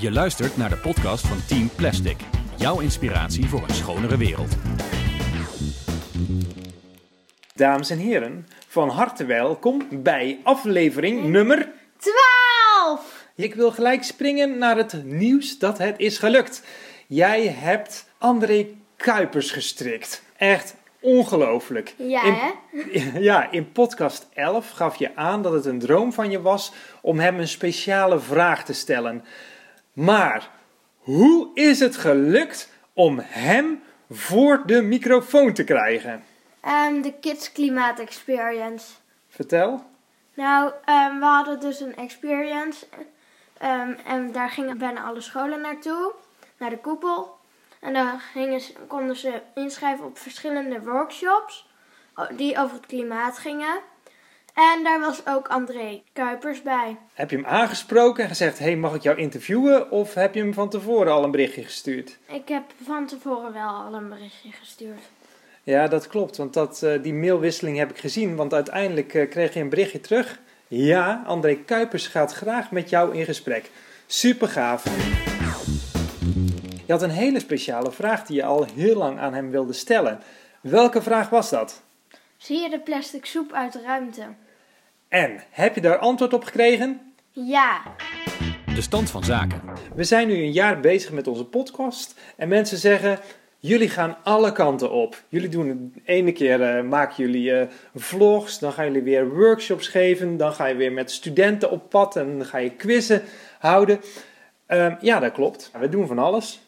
Je luistert naar de podcast van Team Plastic. Jouw inspiratie voor een schonere wereld. Dames en heren, van harte welkom bij aflevering nummer 12! Ik wil gelijk springen naar het nieuws dat het is gelukt. Jij hebt André Kuipers gestrikt. Echt ongelooflijk. Ja, in, hè? Ja, in podcast 11 gaf je aan dat het een droom van je was om hem een speciale vraag te stellen. Maar hoe is het gelukt om hem voor de microfoon te krijgen? Ehm, de Kids Klimaat Experience. Vertel. Nou, ehm, we hadden dus een experience. ehm, en daar gingen bijna alle scholen naartoe. Naar de koepel. En daar gingen konden ze inschrijven op verschillende workshops. Die over het klimaat gingen. En daar was ook André Kuipers bij. Heb je hem aangesproken en gezegd: Hey, mag ik jou interviewen? Of heb je hem van tevoren al een berichtje gestuurd? Ik heb van tevoren wel al een berichtje gestuurd. Ja, dat klopt, want dat, eh, die mailwisseling heb ik gezien. Want uiteindelijk eh, kreeg je een berichtje terug. Ja, André Kuipers gaat graag met jou in gesprek. Super gaaf. Je had een hele speciale vraag die je al heel lang aan hem wilde stellen. Welke vraag was dat? Zie je de plastic soep uit de ruimte? En heb je daar antwoord op gekregen? Ja. De stand van zaken. We zijn nu een jaar bezig met onze podcast en mensen zeggen: jullie gaan alle kanten op. Jullie doen de ene keer eh, maken jullie eh, vlogs, dan gaan jullie weer workshops geven, dan ga je weer met studenten op pad en dan ga je quizzen houden. Ehm, ja, dat klopt. We doen van alles.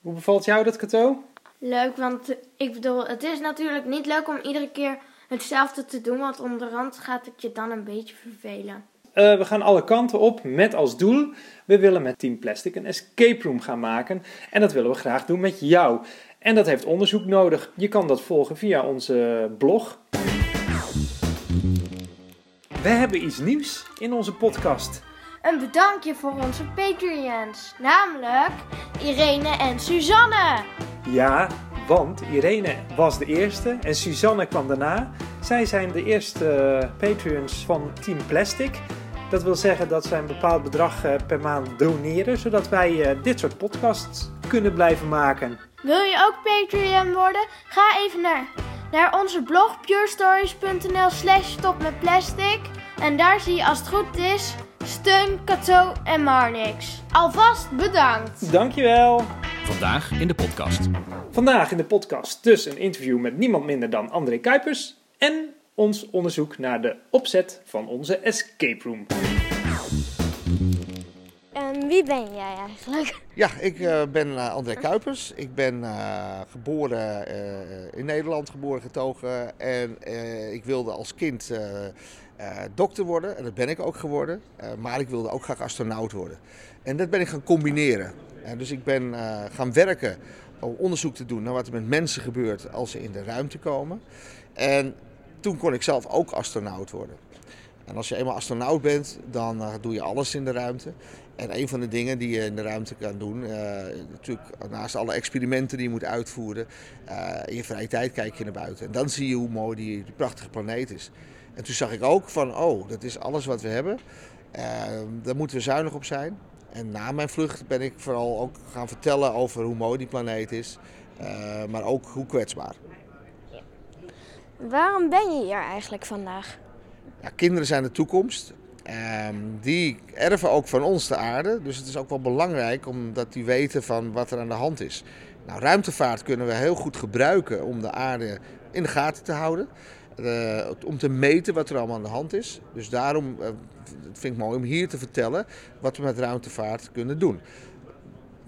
Hoe bevalt jou dat, Kato? Leuk, want ik bedoel, het is natuurlijk niet leuk om iedere keer hetzelfde te doen, want onderhand gaat het je dan een beetje vervelen. Eh, we gaan alle kanten op met als doel, we willen met Team Plastic een escape room gaan maken. En dat willen we graag doen met jou. En dat heeft onderzoek nodig. Je kan dat volgen via onze blog. We hebben iets nieuws in onze podcast. Een bedankje voor onze Patreons, namelijk Irene en Suzanne. Ja, want Irene was de eerste en Suzanne kwam daarna. Zij zijn de eerste eh, Patreons van Team Plastic. Dat wil zeggen dat zij een bepaald bedrag eh, per maand doneren, zodat wij eh, dit soort podcasts kunnen blijven maken. Wil je ook Patreon worden? Ga even naar, naar onze blog purestories.nl slash stop met plastic. En daar zie je als het goed is steun, Kato en Marnix. Alvast bedankt. Dankjewel! Vandaag in de podcast. Vandaag in de podcast dus een interview met niemand minder dan André Kuipers en ons onderzoek naar de opzet van onze escape room. En wie ben jij eigenlijk? Ja, ik eh, ben eh, André Kuipers. Ik ben eh, geboren eh, in Nederland, geboren getogen. En eh, ik wilde als kind eh, eh, dokter worden. En dat ben ik ook geworden. Eh, maar ik wilde ook graag astronaut worden. En dat ben ik gaan combineren. En dus ik ben eh, gaan werken om onderzoek te doen naar wat er met mensen gebeurt als ze in de ruimte komen. En toen kon ik zelf ook astronaut worden. En als je eenmaal astronaut bent, dan eh, doe je alles in de ruimte. En een van de dingen die je in de ruimte kan doen, eh, natuurlijk naast alle experimenten die je moet uitvoeren, eh, in je vrije tijd kijk je naar buiten. En dan zie je hoe mooi die, die prachtige planeet is. En toen zag ik ook van, oh, dat is alles wat we hebben. Eh, daar moeten we zuinig op zijn. En na mijn vlucht ben ik vooral ook gaan vertellen over hoe mooi die planeet is, maar ook hoe kwetsbaar. Waarom ben je hier eigenlijk vandaag? Ja, kinderen zijn de toekomst. Ehm, die erven ook van ons de aarde. Dus het is ook wel belangrijk omdat die weten van wat er aan de hand is. Nou, ruimtevaart kunnen we heel goed gebruiken om de aarde in de gaten te houden. Eh, om te meten wat er allemaal aan de hand is. Dus daarom eh, vind ik mooi om hier te vertellen wat we met ruimtevaart kunnen doen.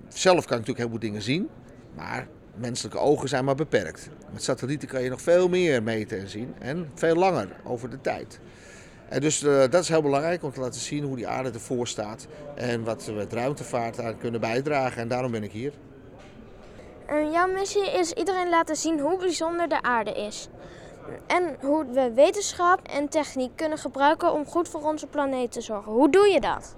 Zelf kan ik natuurlijk heel veel dingen zien, maar menselijke ogen zijn maar beperkt. Met satellieten kan je nog veel meer meten en zien en veel langer over de tijd. En dus eh, dat is heel belangrijk om te laten zien hoe die aarde ervoor staat en wat we met ruimtevaart aan kunnen bijdragen. En daarom ben ik hier. jouw missie is iedereen laten zien hoe bijzonder de aarde is. En hoe we wetenschap en techniek kunnen gebruiken om goed voor onze planeet te zorgen. Hoe doe je dat?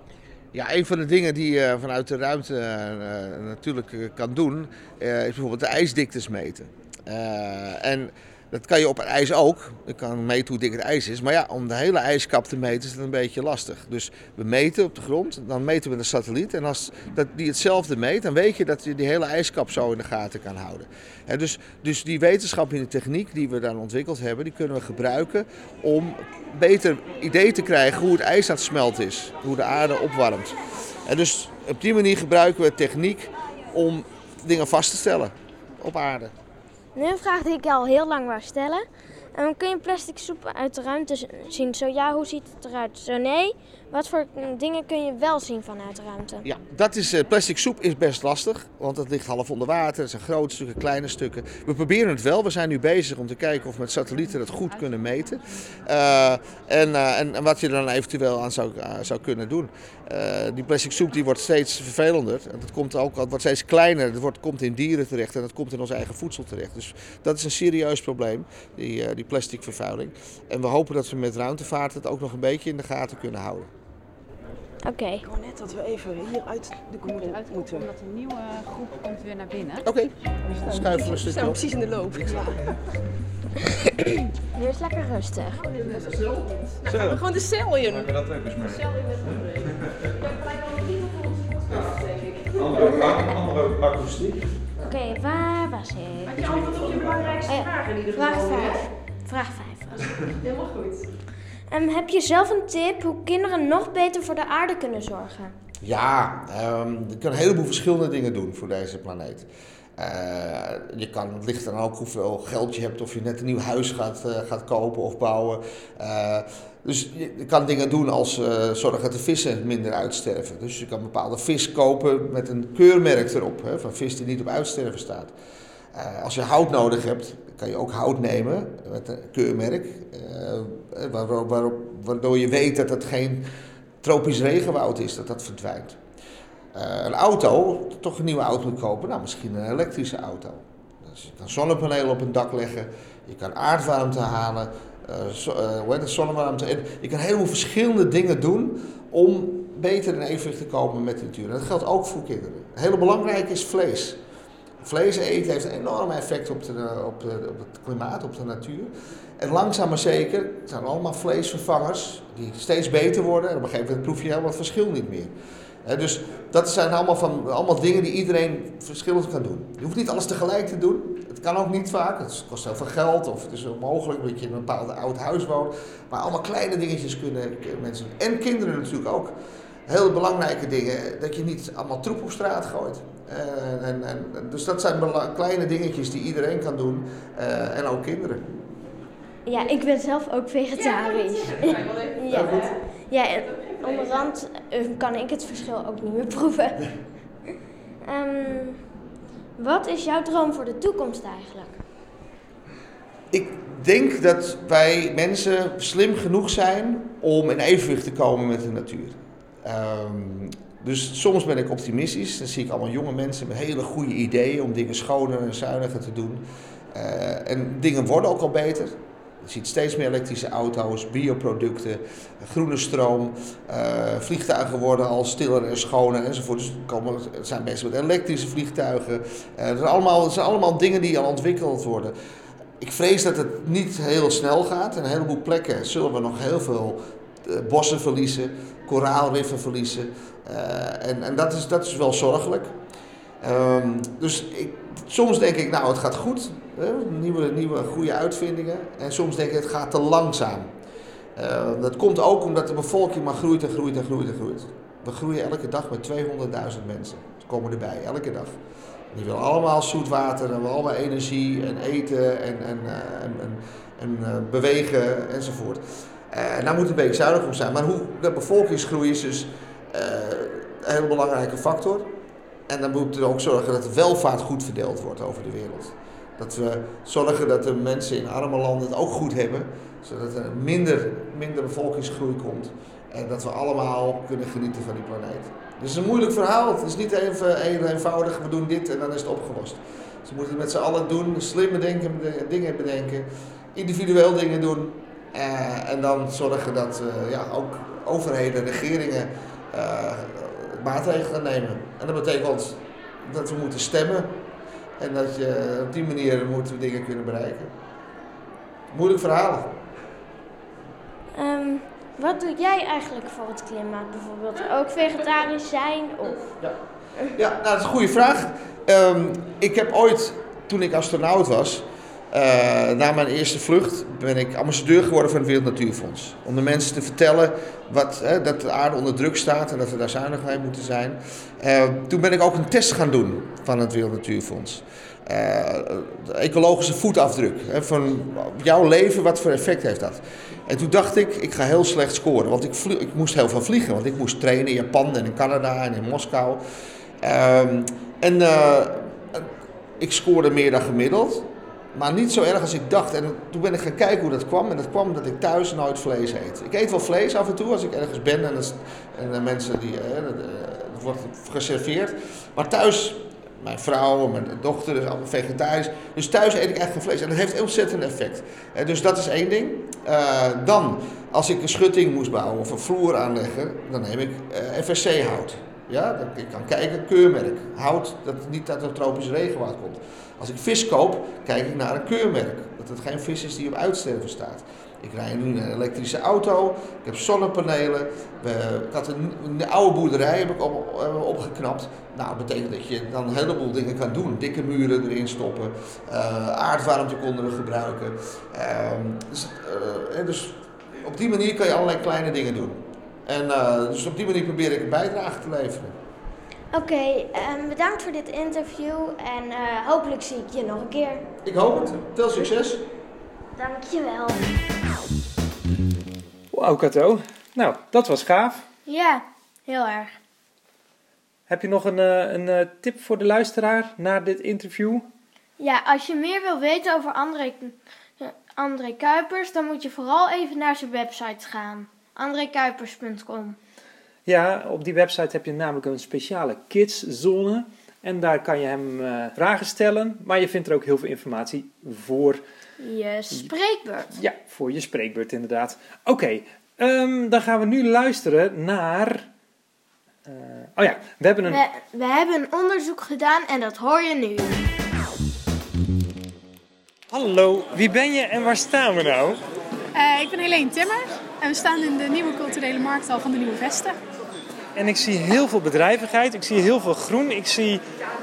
Ja, een van de dingen die je vanuit de ruimte eh, natuurlijk eh, kan doen, eh, is bijvoorbeeld de ijsdiktes meten. Eh, en Dat kan je op ijs ook. Je kan meten hoe dik het ijs is. Maar ja, om de hele ijskap te meten is het een beetje lastig. Dus we meten op de grond, dan meten we een satelliet. En als dat die hetzelfde meet, dan weet je dat je die hele ijskap zo in de gaten kan houden. En dus, dus die wetenschap en de techniek die we dan ontwikkeld hebben, die kunnen we gebruiken om beter idee te krijgen hoe het ijs aan het smelten is. Hoe de aarde opwarmt. En dus op die manier gebruiken we techniek om dingen vast te stellen op aarde. Nu een vraag die ik al heel lang wou stellen. Um, kun je plastic soep uit de ruimte zien? Zo ja, hoe ziet het eruit? Zo nee, wat voor dingen kun je wel zien vanuit de ruimte? Ja, dat is, uh, plastic soep is best lastig, want het ligt half onder water. Het zijn grote stukken, kleine stukken. We proberen het wel. We zijn nu bezig om te kijken of we met satellieten het goed kunnen meten. Uh, en, uh, en, wat je er dan eventueel aan zou, zou kunnen doen. die plastic soep die wordt steeds vervelender. En dat komt ook, het wordt steeds kleiner. Het wordt, komt in dieren terecht en dat komt in ons eigen voedsel terecht. Dus dat is een serieus probleem, die, die plastic vervuiling. En we hopen dat we met ruimtevaart het ook nog een beetje in de gaten kunnen houden. Oké. Okay. Ik wou net dat we even hier uit de koepel uit moeten. Omdat een nieuwe groep komt weer naar binnen. Oké, okay. schuiven we een stukje We staan precies in de loop. Ja. Hier is lekker rustig. Zo. We gewoon de cel in. Hebben dat ook eens mee? Andere, andere akoestiek. Oké, okay, waar was ik? Heb je antwoord op je belangrijkste oh, vraag in ieder geval? Vraag 5. Vraag 5 Helemaal goed. Um, heb je zelf een tip hoe kinderen nog beter voor de aarde kunnen zorgen? Ja, um, je kan een heleboel verschillende dingen doen voor deze planeet. Uh, je kan, het ligt dan ook hoeveel geld je hebt, of je net een nieuw huis gaat, uh, gaat kopen of bouwen. Uh, dus je kan dingen doen als zorgen dat de vissen minder uitsterven. Dus je kan bepaalde vis kopen met een keurmerk erop, hè, van vis die niet op uitsterven staat. Als je hout nodig hebt, kan je ook hout nemen met een keurmerk, waarop, waarop, waardoor je weet dat het geen tropisch regenwoud is, dat dat verdwijnt. Uh, een auto, toch een nieuwe auto moet kopen, nou misschien een elektrische auto. Dus je kan zonnepanelen op een dak leggen, je kan aardwarmte halen, zo, hoe heet het, zonnewarmte. Je kan helemaal verschillende dingen doen om beter in evenwicht te komen met de natuur. En dat geldt ook voor kinderen. Heel belangrijk is vlees. Vlees eten heeft een enorm effect op, de, op, de, op het klimaat, op de natuur. En langzaam maar zeker zijn allemaal vleesvervangers die steeds beter worden. En op een gegeven moment proef je helemaal het verschil niet meer. He, dus dat zijn allemaal, van, allemaal dingen die iedereen verschillend kan doen. Je hoeft niet alles tegelijk te doen. Het kan ook niet vaak. Het kost heel veel geld of het is onmogelijk dat je in een bepaald oud huis woont. Maar allemaal kleine dingetjes kunnen mensen. En kinderen natuurlijk ook. Heel belangrijke dingen. Dat je niet allemaal troep op straat gooit. Uh, en, en, dus dat zijn kleine dingetjes die iedereen kan doen. Uh, en ook kinderen. Ja, ik ben zelf ook vegetarisch. Ja, ja, goed. ja en onderhand kan ik het verschil ook niet meer proeven. um, wat is jouw droom voor de toekomst eigenlijk? Ik denk dat wij mensen slim genoeg zijn om in evenwicht te komen met de natuur. Um, dus soms ben ik optimistisch. Dan zie ik allemaal jonge mensen met hele goede ideeën om dingen schoner en zuiniger te doen. Uh, en dingen worden ook al beter. Je ziet steeds meer elektrische auto's, bioproducten, groene stroom. Uh, vliegtuigen worden al stiller en schoner enzovoort. Dus komen, zijn bezig met elektrische vliegtuigen. Uh, het, zijn allemaal, allemaal dingen die al ontwikkeld worden. Ik vrees dat het niet heel snel gaat. In een heleboel plekken zullen we nog heel veel bossen verliezen, koraalriffen verliezen. en en dat, is, dat is wel zorgelijk. Um, dus ik, soms denk ik, nou het gaat goed, hè, nieuwe, nieuwe goede uitvindingen. En soms denk ik, het gaat te langzaam. Uh, dat komt ook omdat de bevolking maar groeit en groeit en groeit en groeit. We groeien elke dag met 200.000 mensen. Ze komen erbij, elke dag. Die willen allemaal zoet water, en willen allemaal energie en eten en, en, uh, en, en, en bewegen enzovoort. En daar moet een beetje zuinig op zijn. Maar hoe de bevolkingsgroei is dus een hele belangrijke factor. En dan moeten we ook zorgen dat de welvaart goed verdeeld wordt over de wereld. Dat we zorgen dat de mensen in arme landen het ook goed hebben, zodat er minder, minder bevolkingsgroei komt. En dat we allemaal kunnen genieten van die planeet. Dus het is een moeilijk verhaal. Het is niet even heel eenvoudig, we doen dit en dan is het opgelost. Dus moeten het met z'n allen doen, slimme dingen bedenken, individueel dingen doen. Uh, en dan zorgen dat uh, ja, ook overheden, regeringen uh, maatregelen nemen. En dat betekent dat we moeten stemmen en dat je op die manier moeten we dingen kunnen bereiken. Moeilijk verhaal. Ehm, wat doe jij eigenlijk voor het klimaat bijvoorbeeld? Ook vegetarisch zijn of... Ja, nou, dat is een goede vraag. Ehm, ik heb ooit, toen ik astronaut was, eh, na mijn eerste vlucht, ben ik ambassadeur geworden van het Wereld Natuurfonds. Om de mensen te vertellen wat, dat de aarde onder druk staat en dat we daar zuinig mee moeten zijn. Eh, toen ben ik ook een test gaan doen van het Wereld Natuurfonds. Eh, de ecologische voetafdruk. Hè, van jouw leven, wat voor effect heeft dat? En toen dacht ik, ik ga heel slecht scoren. Want ik, ik moest heel veel vliegen. Want ik moest trainen in Japan en in Canada en in Moskou. Ehm, en eh, ik scoorde meer dan gemiddeld. Maar niet zo erg als ik dacht. En toen ben ik gaan kijken hoe dat kwam. En dat kwam dat ik thuis nooit vlees eet. Ik eet wel vlees af en toe als ik ergens ben. En, is- en mensen die... eh, eh, dat wordt geserveerd. Maar thuis... Mijn vrouw mijn dochter is allemaal vegetarisch. Dus thuis eet ik echt geen vlees. En dat heeft ontzettend effect. Eh, dus dat is één ding. Dan, als ik een schutting moest bouwen of een vloer aanleggen, dan neem ik FSC-hout. Ja, ik kan kijken, keurmerk. Hout dat niet uit een tropisch regenwoud komt. Als ik vis koop, kijk ik naar een keurmerk. Dat het geen vis is die op uitsterven staat. Ik rij nu een elektrische auto, ik heb zonnepanelen. Ik had een, oude boerderij heb ik eh, opgeknapt. Nou, dat betekent dat je dan een heleboel dingen kan doen. Dikke muren erin stoppen, eh, aardwarmte konden we gebruiken. Ehm, dus, eh, dus op die manier kan je allerlei kleine dingen doen. En eh, dus op die manier probeer ik een bijdrage te leveren. Oké, ehm, bedankt voor dit interview en eh, hopelijk zie ik je nog een keer. Ik hoop het. Veel succes. Dankjewel. Wauw, Kato. Nou, dat was gaaf. Ja, heel erg. Heb je nog een, eh, een eh, tip voor de luisteraar na dit interview? Ja, als je meer wil weten over André, André Kuipers, dan moet je vooral even naar zijn website gaan. andrekuipers.com. Ja, op die website heb je namelijk een speciale kidszone. En daar kan je hem eh, vragen stellen. Maar je vindt er ook heel veel informatie voor, Je spreekbeurt. ja, voor je spreekbeurt inderdaad. Oké, ehm, dan gaan we nu luisteren naar... eh, oh ja, we hebben een... We, we hebben een onderzoek gedaan en dat hoor je nu. Hallo, wie ben je en waar staan we nou? Eh, ik ben Helene Timmer en we staan in de nieuwe culturele markthal van de Nieuwe Vesten. En ik zie heel veel bedrijvigheid, ik zie heel veel groen, ik zie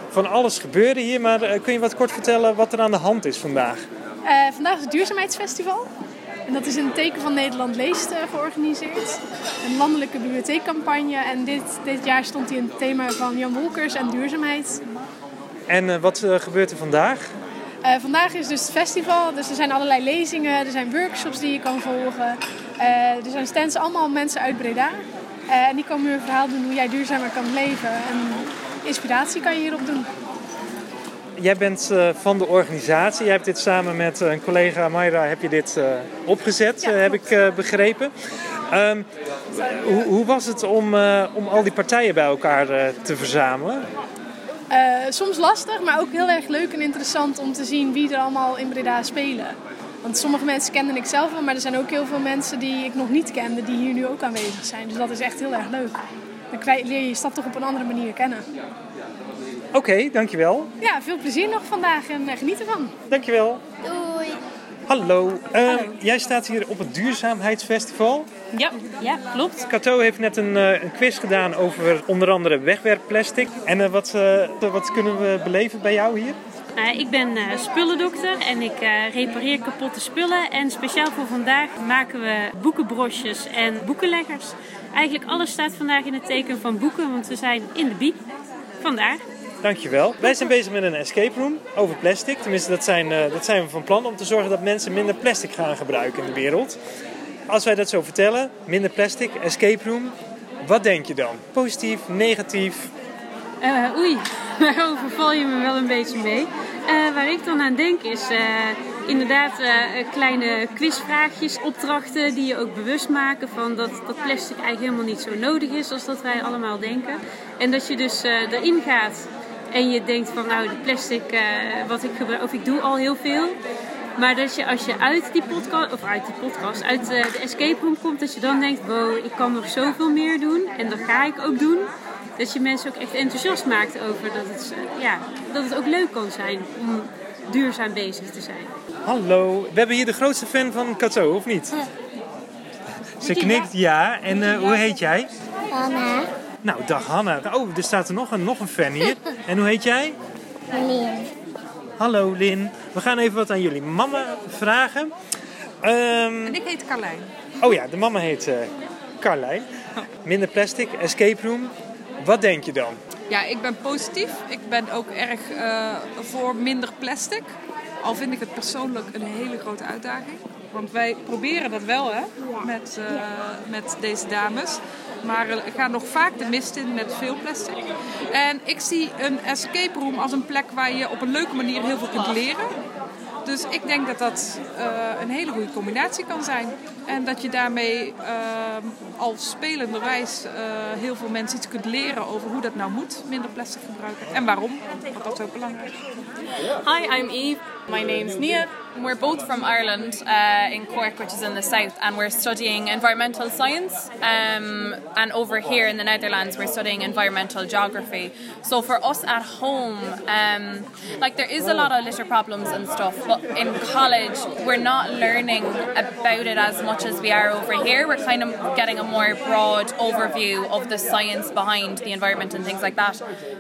van alles gebeuren hier. Maar eh, kun je wat kort vertellen wat er aan de hand is vandaag? Eh, vandaag is het Duurzaamheidsfestival. En dat is in het teken van Nederland Leest georganiseerd. Een landelijke bibliotheekcampagne. En dit, dit jaar stond hij in het thema van Jan Wolkers en duurzaamheid. En wat gebeurt er vandaag? Eh, vandaag is dus het festival, dus er zijn allerlei lezingen, er zijn workshops die je kan volgen. Eh, er zijn stands, allemaal mensen uit Breda. Eh, en die komen een verhaal doen hoe jij duurzamer kan leven. En inspiratie kan je hierop doen. Jij bent van de organisatie. Jij hebt dit samen met een collega Mayra heb je dit opgezet, Ja, heb ik begrepen. Ehm, hoe, hoe was het om, om al die partijen bij elkaar te verzamelen? Eh, soms lastig, maar ook heel erg leuk en interessant om te zien wie er allemaal in Breda spelen. Want sommige mensen kende ik zelf wel, maar er zijn ook heel veel mensen die ik nog niet kende, die hier nu ook aanwezig zijn. Dus dat is echt heel erg leuk. Dan krijg- leer je je stad toch op een andere manier kennen. Oké, dankjewel. Ja, veel plezier nog vandaag en eh, geniet ervan. Dankjewel. Doei. Hallo. Ehm, Jij staat hier op het Duurzaamheidsfestival. Ja, ja klopt. Cato heeft net een, eh, een quiz gedaan over onder andere wegwerpplastic. En eh, wat, eh, wat kunnen we beleven bij jou hier? Ik ben spullendokter en ik repareer kapotte spullen. En speciaal voor vandaag maken we boekenbrosjes en boekenleggers. Eigenlijk alles staat vandaag in het teken van boeken, want we zijn in de biep. Vandaar. Dankjewel. Wij zijn bezig met een escape room over plastic. Tenminste, dat zijn, dat zijn we van plan om te zorgen dat mensen minder plastic gaan gebruiken in de wereld. Als wij dat zo vertellen, minder plastic, escape room, wat denk je dan? Positief, negatief? Eh, oei, daar overval je me wel een beetje mee. Eh, waar ik dan aan denk is eh, inderdaad kleine quizvraagjes, opdrachten die je ook bewust maken van dat, dat plastic eigenlijk helemaal niet zo nodig is als dat wij allemaal denken. En dat je dus erin gaat en je denkt van nou de plastic wat ik gebruik, of ik doe al heel veel. Maar dat je als je uit die podcast, of uit die podcast, uit eh, de escape room komt, dat je dan denkt, wow, ik kan nog zoveel meer doen. En dat ga ik ook doen. Dat je mensen ook echt enthousiast maakt over dat het, eh, ja, dat het ook leuk kan zijn om duurzaam bezig te zijn. Hallo, we hebben hier de grootste fan van Kato, of niet? Ze knikt ja. En eh, hoe heet jij? Anna. Nou, dag Hanna. Oh, er staat er nog een, nog een fan hier. En hoe heet jij? Lin. Hallo Lin. We gaan even wat aan jullie mama vragen. Ehm, En ik heet Carlijn. oh ja, de mama heet eh Carlijn. Minder plastic, escape room. Wat denk je dan? Ja, ik ben positief. Ik ben ook erg eh, voor minder plastic. Al vind ik het persoonlijk een hele grote uitdaging. Want wij proberen dat wel hè, met, eh, met deze dames. Maar gaat nog vaak de mist in met veel plastic. En ik zie een escape room als een plek waar je op een leuke manier heel veel kunt leren. Dus ik denk dat dat eh, een hele goede combinatie kan zijn. En dat je daarmee eh, als spelenderwijs eh heel veel mensen iets kunt leren over hoe dat nou moet, minder plastic gebruiken. En waarom, want dat is ook belangrijk. Hi, I'm Eve. My name's Nia. We're both from Ireland uh, in Cork, which is in the south, and we're studying environmental science. Um, and over here in the Netherlands, we're studying environmental geography. So for us at home, um, like there is a lot of litter problems and stuff, but in college, we're not learning about it as much as we are over here. We're kind of getting a more broad overview of the science behind the environment and things like that.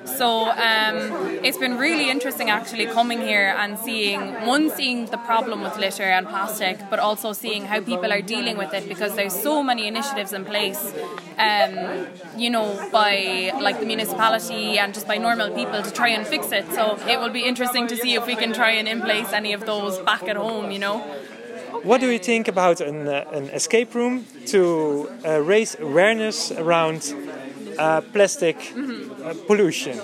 So um, it's been really interesting actually coming here and seeing one seeing the problem with litter and plastic, but also seeing how people are dealing with it because there's so many initiatives in place, um, you know, by like the municipality and just by normal people to try and fix it. So it will be interesting to see if we can try and in place any of those back at home, you know. What do you think about an, uh, an escape room to uh, raise awareness around uh, plastic uh, pollution?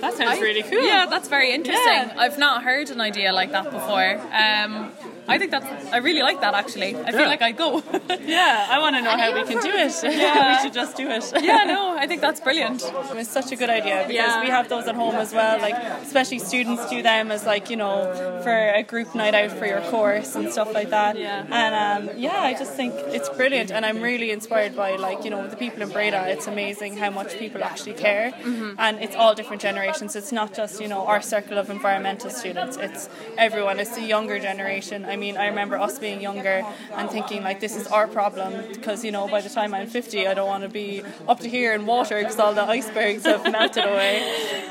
That sounds really cool. Yeah, that's very interesting. Yeah. I've not heard an idea like that before. Um, I think that's. I really like that actually. I feel Yeah. like I'd go. Yeah, I want to know how we can do it. Yeah. we should just do it. yeah, no, I think that's brilliant. It's such a good idea because Yeah. we have those at home as well. Like especially students do them as like you know for a group night out for your course and stuff like that. Yeah. And um, yeah, I just think it's brilliant, and I'm really inspired by like you know the people in Breda. It's amazing how much people actually care, Mhm. and it's all different generations. It's not just you know our circle of environmental students. It's everyone. It's the younger generation. I mean, I remember us being younger and thinking like this is our problem because you know by the time I'm 50, I don't want to be up to here in water because all the icebergs have melted away.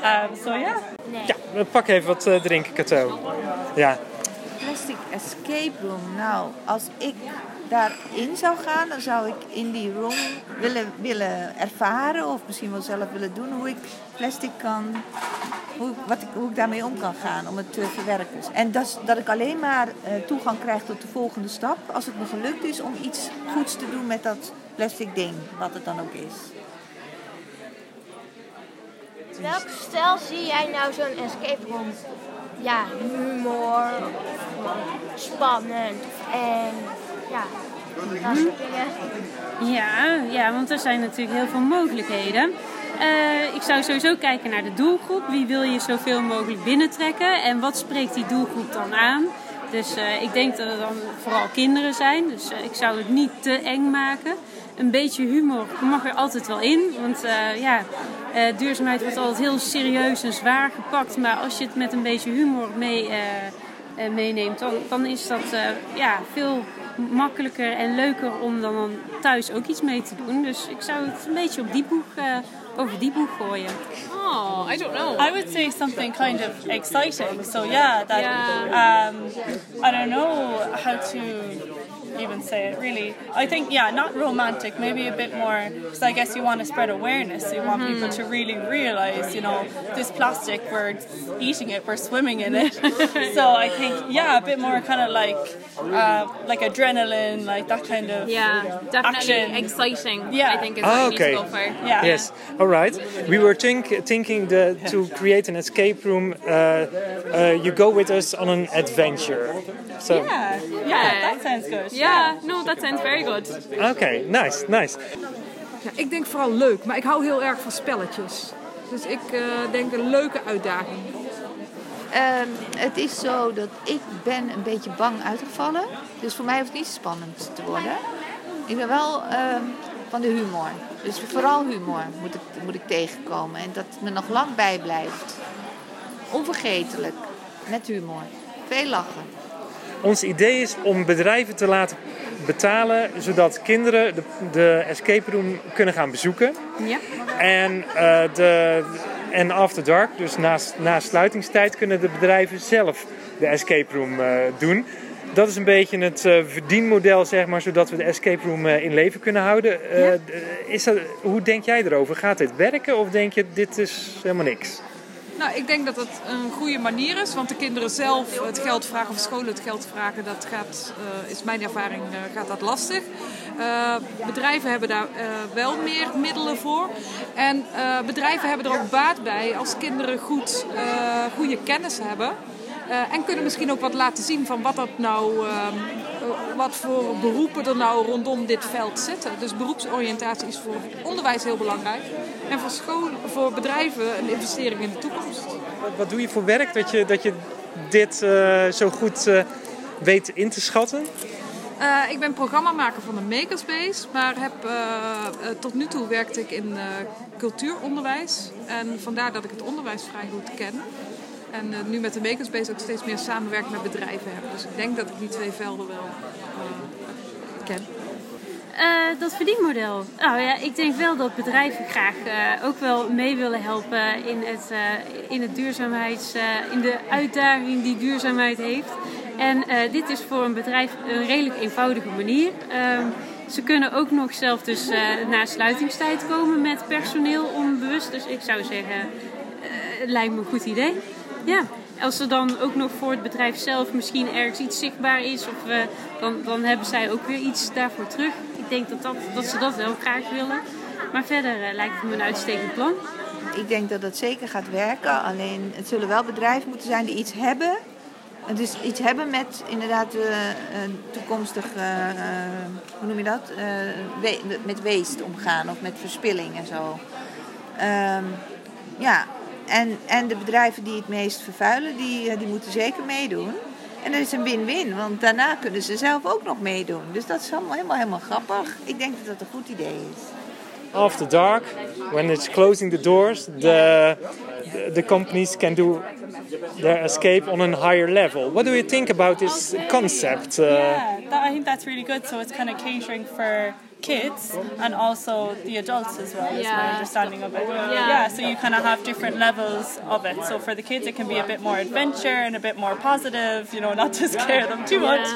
Um, so yeah. Ja, we pakken even wat eh, drinken, Kato. Ja. Plastic escape room. Nou, als ik daarin zou gaan, dan zou ik in die room willen, willen ervaren of misschien wel zelf willen doen hoe ik plastic kan, hoe, ik- wat ik, hoe ik daarmee om kan gaan om het te verwerken. En dat, is- dat ik alleen maar eh, toegang krijg tot de volgende stap als het me gelukt is om iets goeds te doen met dat plastic ding, wat het dan ook is. Welk stijl zie jij nou zo'n escape room? Ja, humor, spannend en ja, dat soort dingen. Ja, ja, want er zijn natuurlijk heel veel mogelijkheden. Eh, ik zou sowieso kijken naar de doelgroep. Wie wil je zoveel mogelijk binnentrekken en wat spreekt die doelgroep dan aan? Dus eh, ik denk dat het dan vooral kinderen zijn. Dus eh, ik zou het niet te eng maken. Een beetje humor mag er altijd wel in. Want ja, duurzaamheid wordt altijd heel serieus en zwaar gepakt. Maar als je het met een beetje humor mee, meeneemt, dan, dan is dat ja, veel makkelijker en leuker om dan, dan thuis ook iets mee te doen. Dus ik zou het een beetje op die boeg, over die boeg gooien. Oh, I don't know. I would say something kind of exciting. So yeah, that um, I don't know how to even say it really. I think yeah, not romantic, maybe a bit more because I guess you want to spread awareness. You want people to really realize, you know, this plastic we're eating it, we're swimming in it. so I think yeah, a bit more kind of like uh, like adrenaline, like that kind of Yeah, definitely action. exciting. Yeah. I think is what Ah, you need okay. to go for. Yeah. Yes. All right. We were think, thinking the, to create an escape room. Uh, uh, you go with us on an adventure. So. Yeah, yeah, that sounds good. Yeah, no, that sounds very good. Okay. Nice. Nice. Ja, ik denk vooral leuk, maar ik hou heel erg van spelletjes. Dus ik eh, denk een leuke uitdaging. Ehm, het is zo dat ik ben een beetje bang uitgevallen. Dus voor mij hoeft het niet spannend te worden. Ik ben wel ehm, van de humor. Dus vooral humor moet ik, moet ik tegenkomen. En dat het me nog lang bijblijft. Onvergetelijk. met humor. Veel lachen. Ons idee is om bedrijven te laten betalen, zodat kinderen de, de escape room kunnen gaan bezoeken. Ja. En, eh, de, en after dark, dus na, na sluitingstijd, kunnen de bedrijven zelf de escape room eh, doen. Dat is een beetje het eh, verdienmodel, zeg maar, zodat we de escape room in leven kunnen houden. D- is dat, hoe denk jij erover? Gaat dit werken of denk je dit is helemaal niks? Nou, ik denk dat het een goede manier is, want de kinderen zelf het geld vragen of scholen het geld vragen, dat gaat, eh, is mijn ervaring, eh, gaat dat lastig. Eh, bedrijven hebben daar wel meer middelen voor. En bedrijven hebben er ook baat bij als kinderen goed, goede kennis hebben. Eh, en kunnen misschien ook wat laten zien van wat, dat nou, ehm, eh, wat voor beroepen er nou rondom dit veld zitten. Dus beroepsoriëntatie is voor onderwijs heel belangrijk. En voor, school, voor bedrijven een investering in de toekomst. Wat, doe je voor werk dat je, dat je dit eh, zo goed eh, weet in te schatten? Ik ben programmamaker van de Makerspace, maar heb, tot nu toe werkte ik in cultuuronderwijs. En vandaar dat ik het onderwijs vrij goed ken. En eh, nu met de Makerspace ook steeds meer samenwerking met bedrijven heb. Dus ik denk dat ik die twee velden wel eh, ken. Eh, dat verdienmodel. Nou ja, ik denk wel dat bedrijven graag ook wel mee willen helpen in het, in het duurzaamheids, in de uitdaging die duurzaamheid heeft. En dit is voor een bedrijf een redelijk eenvoudige manier. Ehm, ze kunnen ook nog zelf dus eh, na sluitingstijd komen met personeel onbewust. Dus ik zou zeggen, lijkt me een goed idee. Ja, als er dan ook nog voor het bedrijf zelf misschien ergens iets zichtbaar is, of, eh, dan, dan hebben zij ook weer iets daarvoor terug. Ik denk dat, dat, dat ze dat wel graag willen. Maar verder eh, lijkt het me een uitstekend plan. Ik denk dat dat zeker gaat werken. Alleen het zullen wel bedrijven moeten zijn die iets hebben. Dus iets hebben met inderdaad een toekomstig, hoe noem je dat? We- met waste omgaan of met verspilling en zo. Ehm, ja, en, en de bedrijven die het meest vervuilen, die, eh, die moeten zeker meedoen. En dat is een win-win, want daarna kunnen ze zelf ook nog meedoen. Dus dat is allemaal helemaal, helemaal grappig. Ik denk dat dat een goed idee is. After dark, when it's closing the doors, the, the, the companies can do their escape on a higher level. What do you think about this concept? Uh, yeah, that, I think that's really good. So it's kind of catering for kids and also the adults as well. Is my understanding of it. Yeah. Yeah. So you kind of have different levels of it. So for the kids, it can be a bit more adventure and a bit more positive. You know, not to scare them too much,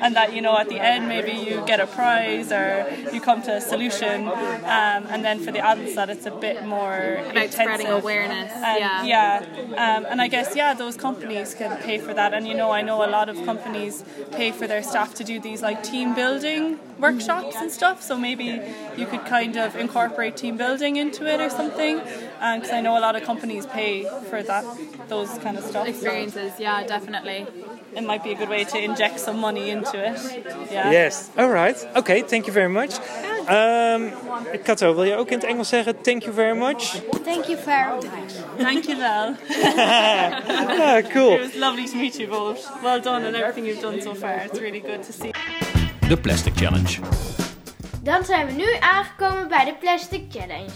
and that you know at the end maybe you get a prize or you come to a solution. Um, and then for the adults, that it's a bit more About spreading awareness, And, yeah. yeah, um, and I guess yeah, those companies can pay for that. And you know, I know a lot of companies pay for their staff to do these like team building workshops and stuff. So maybe you could kind of incorporate team building into it or something. Because I know a lot of companies pay for that, those kind of stuff. Experiences, yeah, definitely. It might be a good way to inject some money into it. Yeah. Yes, alright. Okay, thank you very much. Um, Kato, wil je ook in het Engels zeggen thank you very much? Thank you very much. Thank you, Val. ah, cool. It was lovely to meet you both. Well done on everything you've done so far. It's really good to see. The Plastic Challenge. Dan zijn we nu aangekomen bij de Plastic Challenge.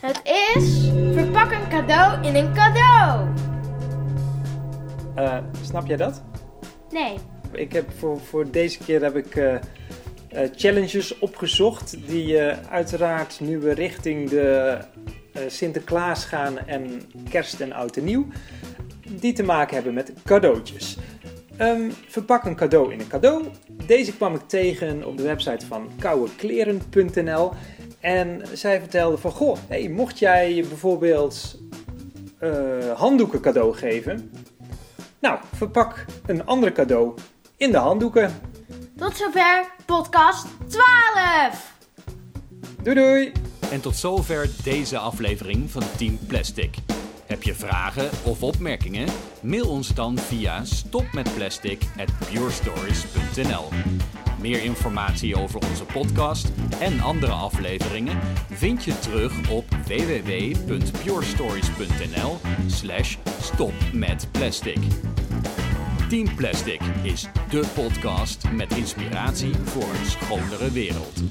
Het is verpak een cadeau in een cadeau. Uh, snap jij dat? Nee. Ik heb voor, voor deze keer heb ik uh, uh, challenges opgezocht die uiteraard nu we richting de Sinterklaas gaan en kerst en oud en nieuw, die te maken hebben met cadeautjes. Um, verpak een cadeau in een cadeau. Deze kwam ik tegen op de website van kouwekleren.nl en zij vertelde van goh, hey, mocht jij bijvoorbeeld handdoeken cadeau geven, nou verpak een ander cadeau in de handdoeken. Tot zover podcast 12. Doei doei. En tot zover deze aflevering van Team Plastic. Heb je vragen of opmerkingen? Mail ons dan via stopmetplastic@purestories.nl. Meer informatie over onze podcast en andere afleveringen vind je terug op www.purestories.nl/slash stopmetplastic. Team Plastic is de podcast met inspiratie voor een schonere wereld.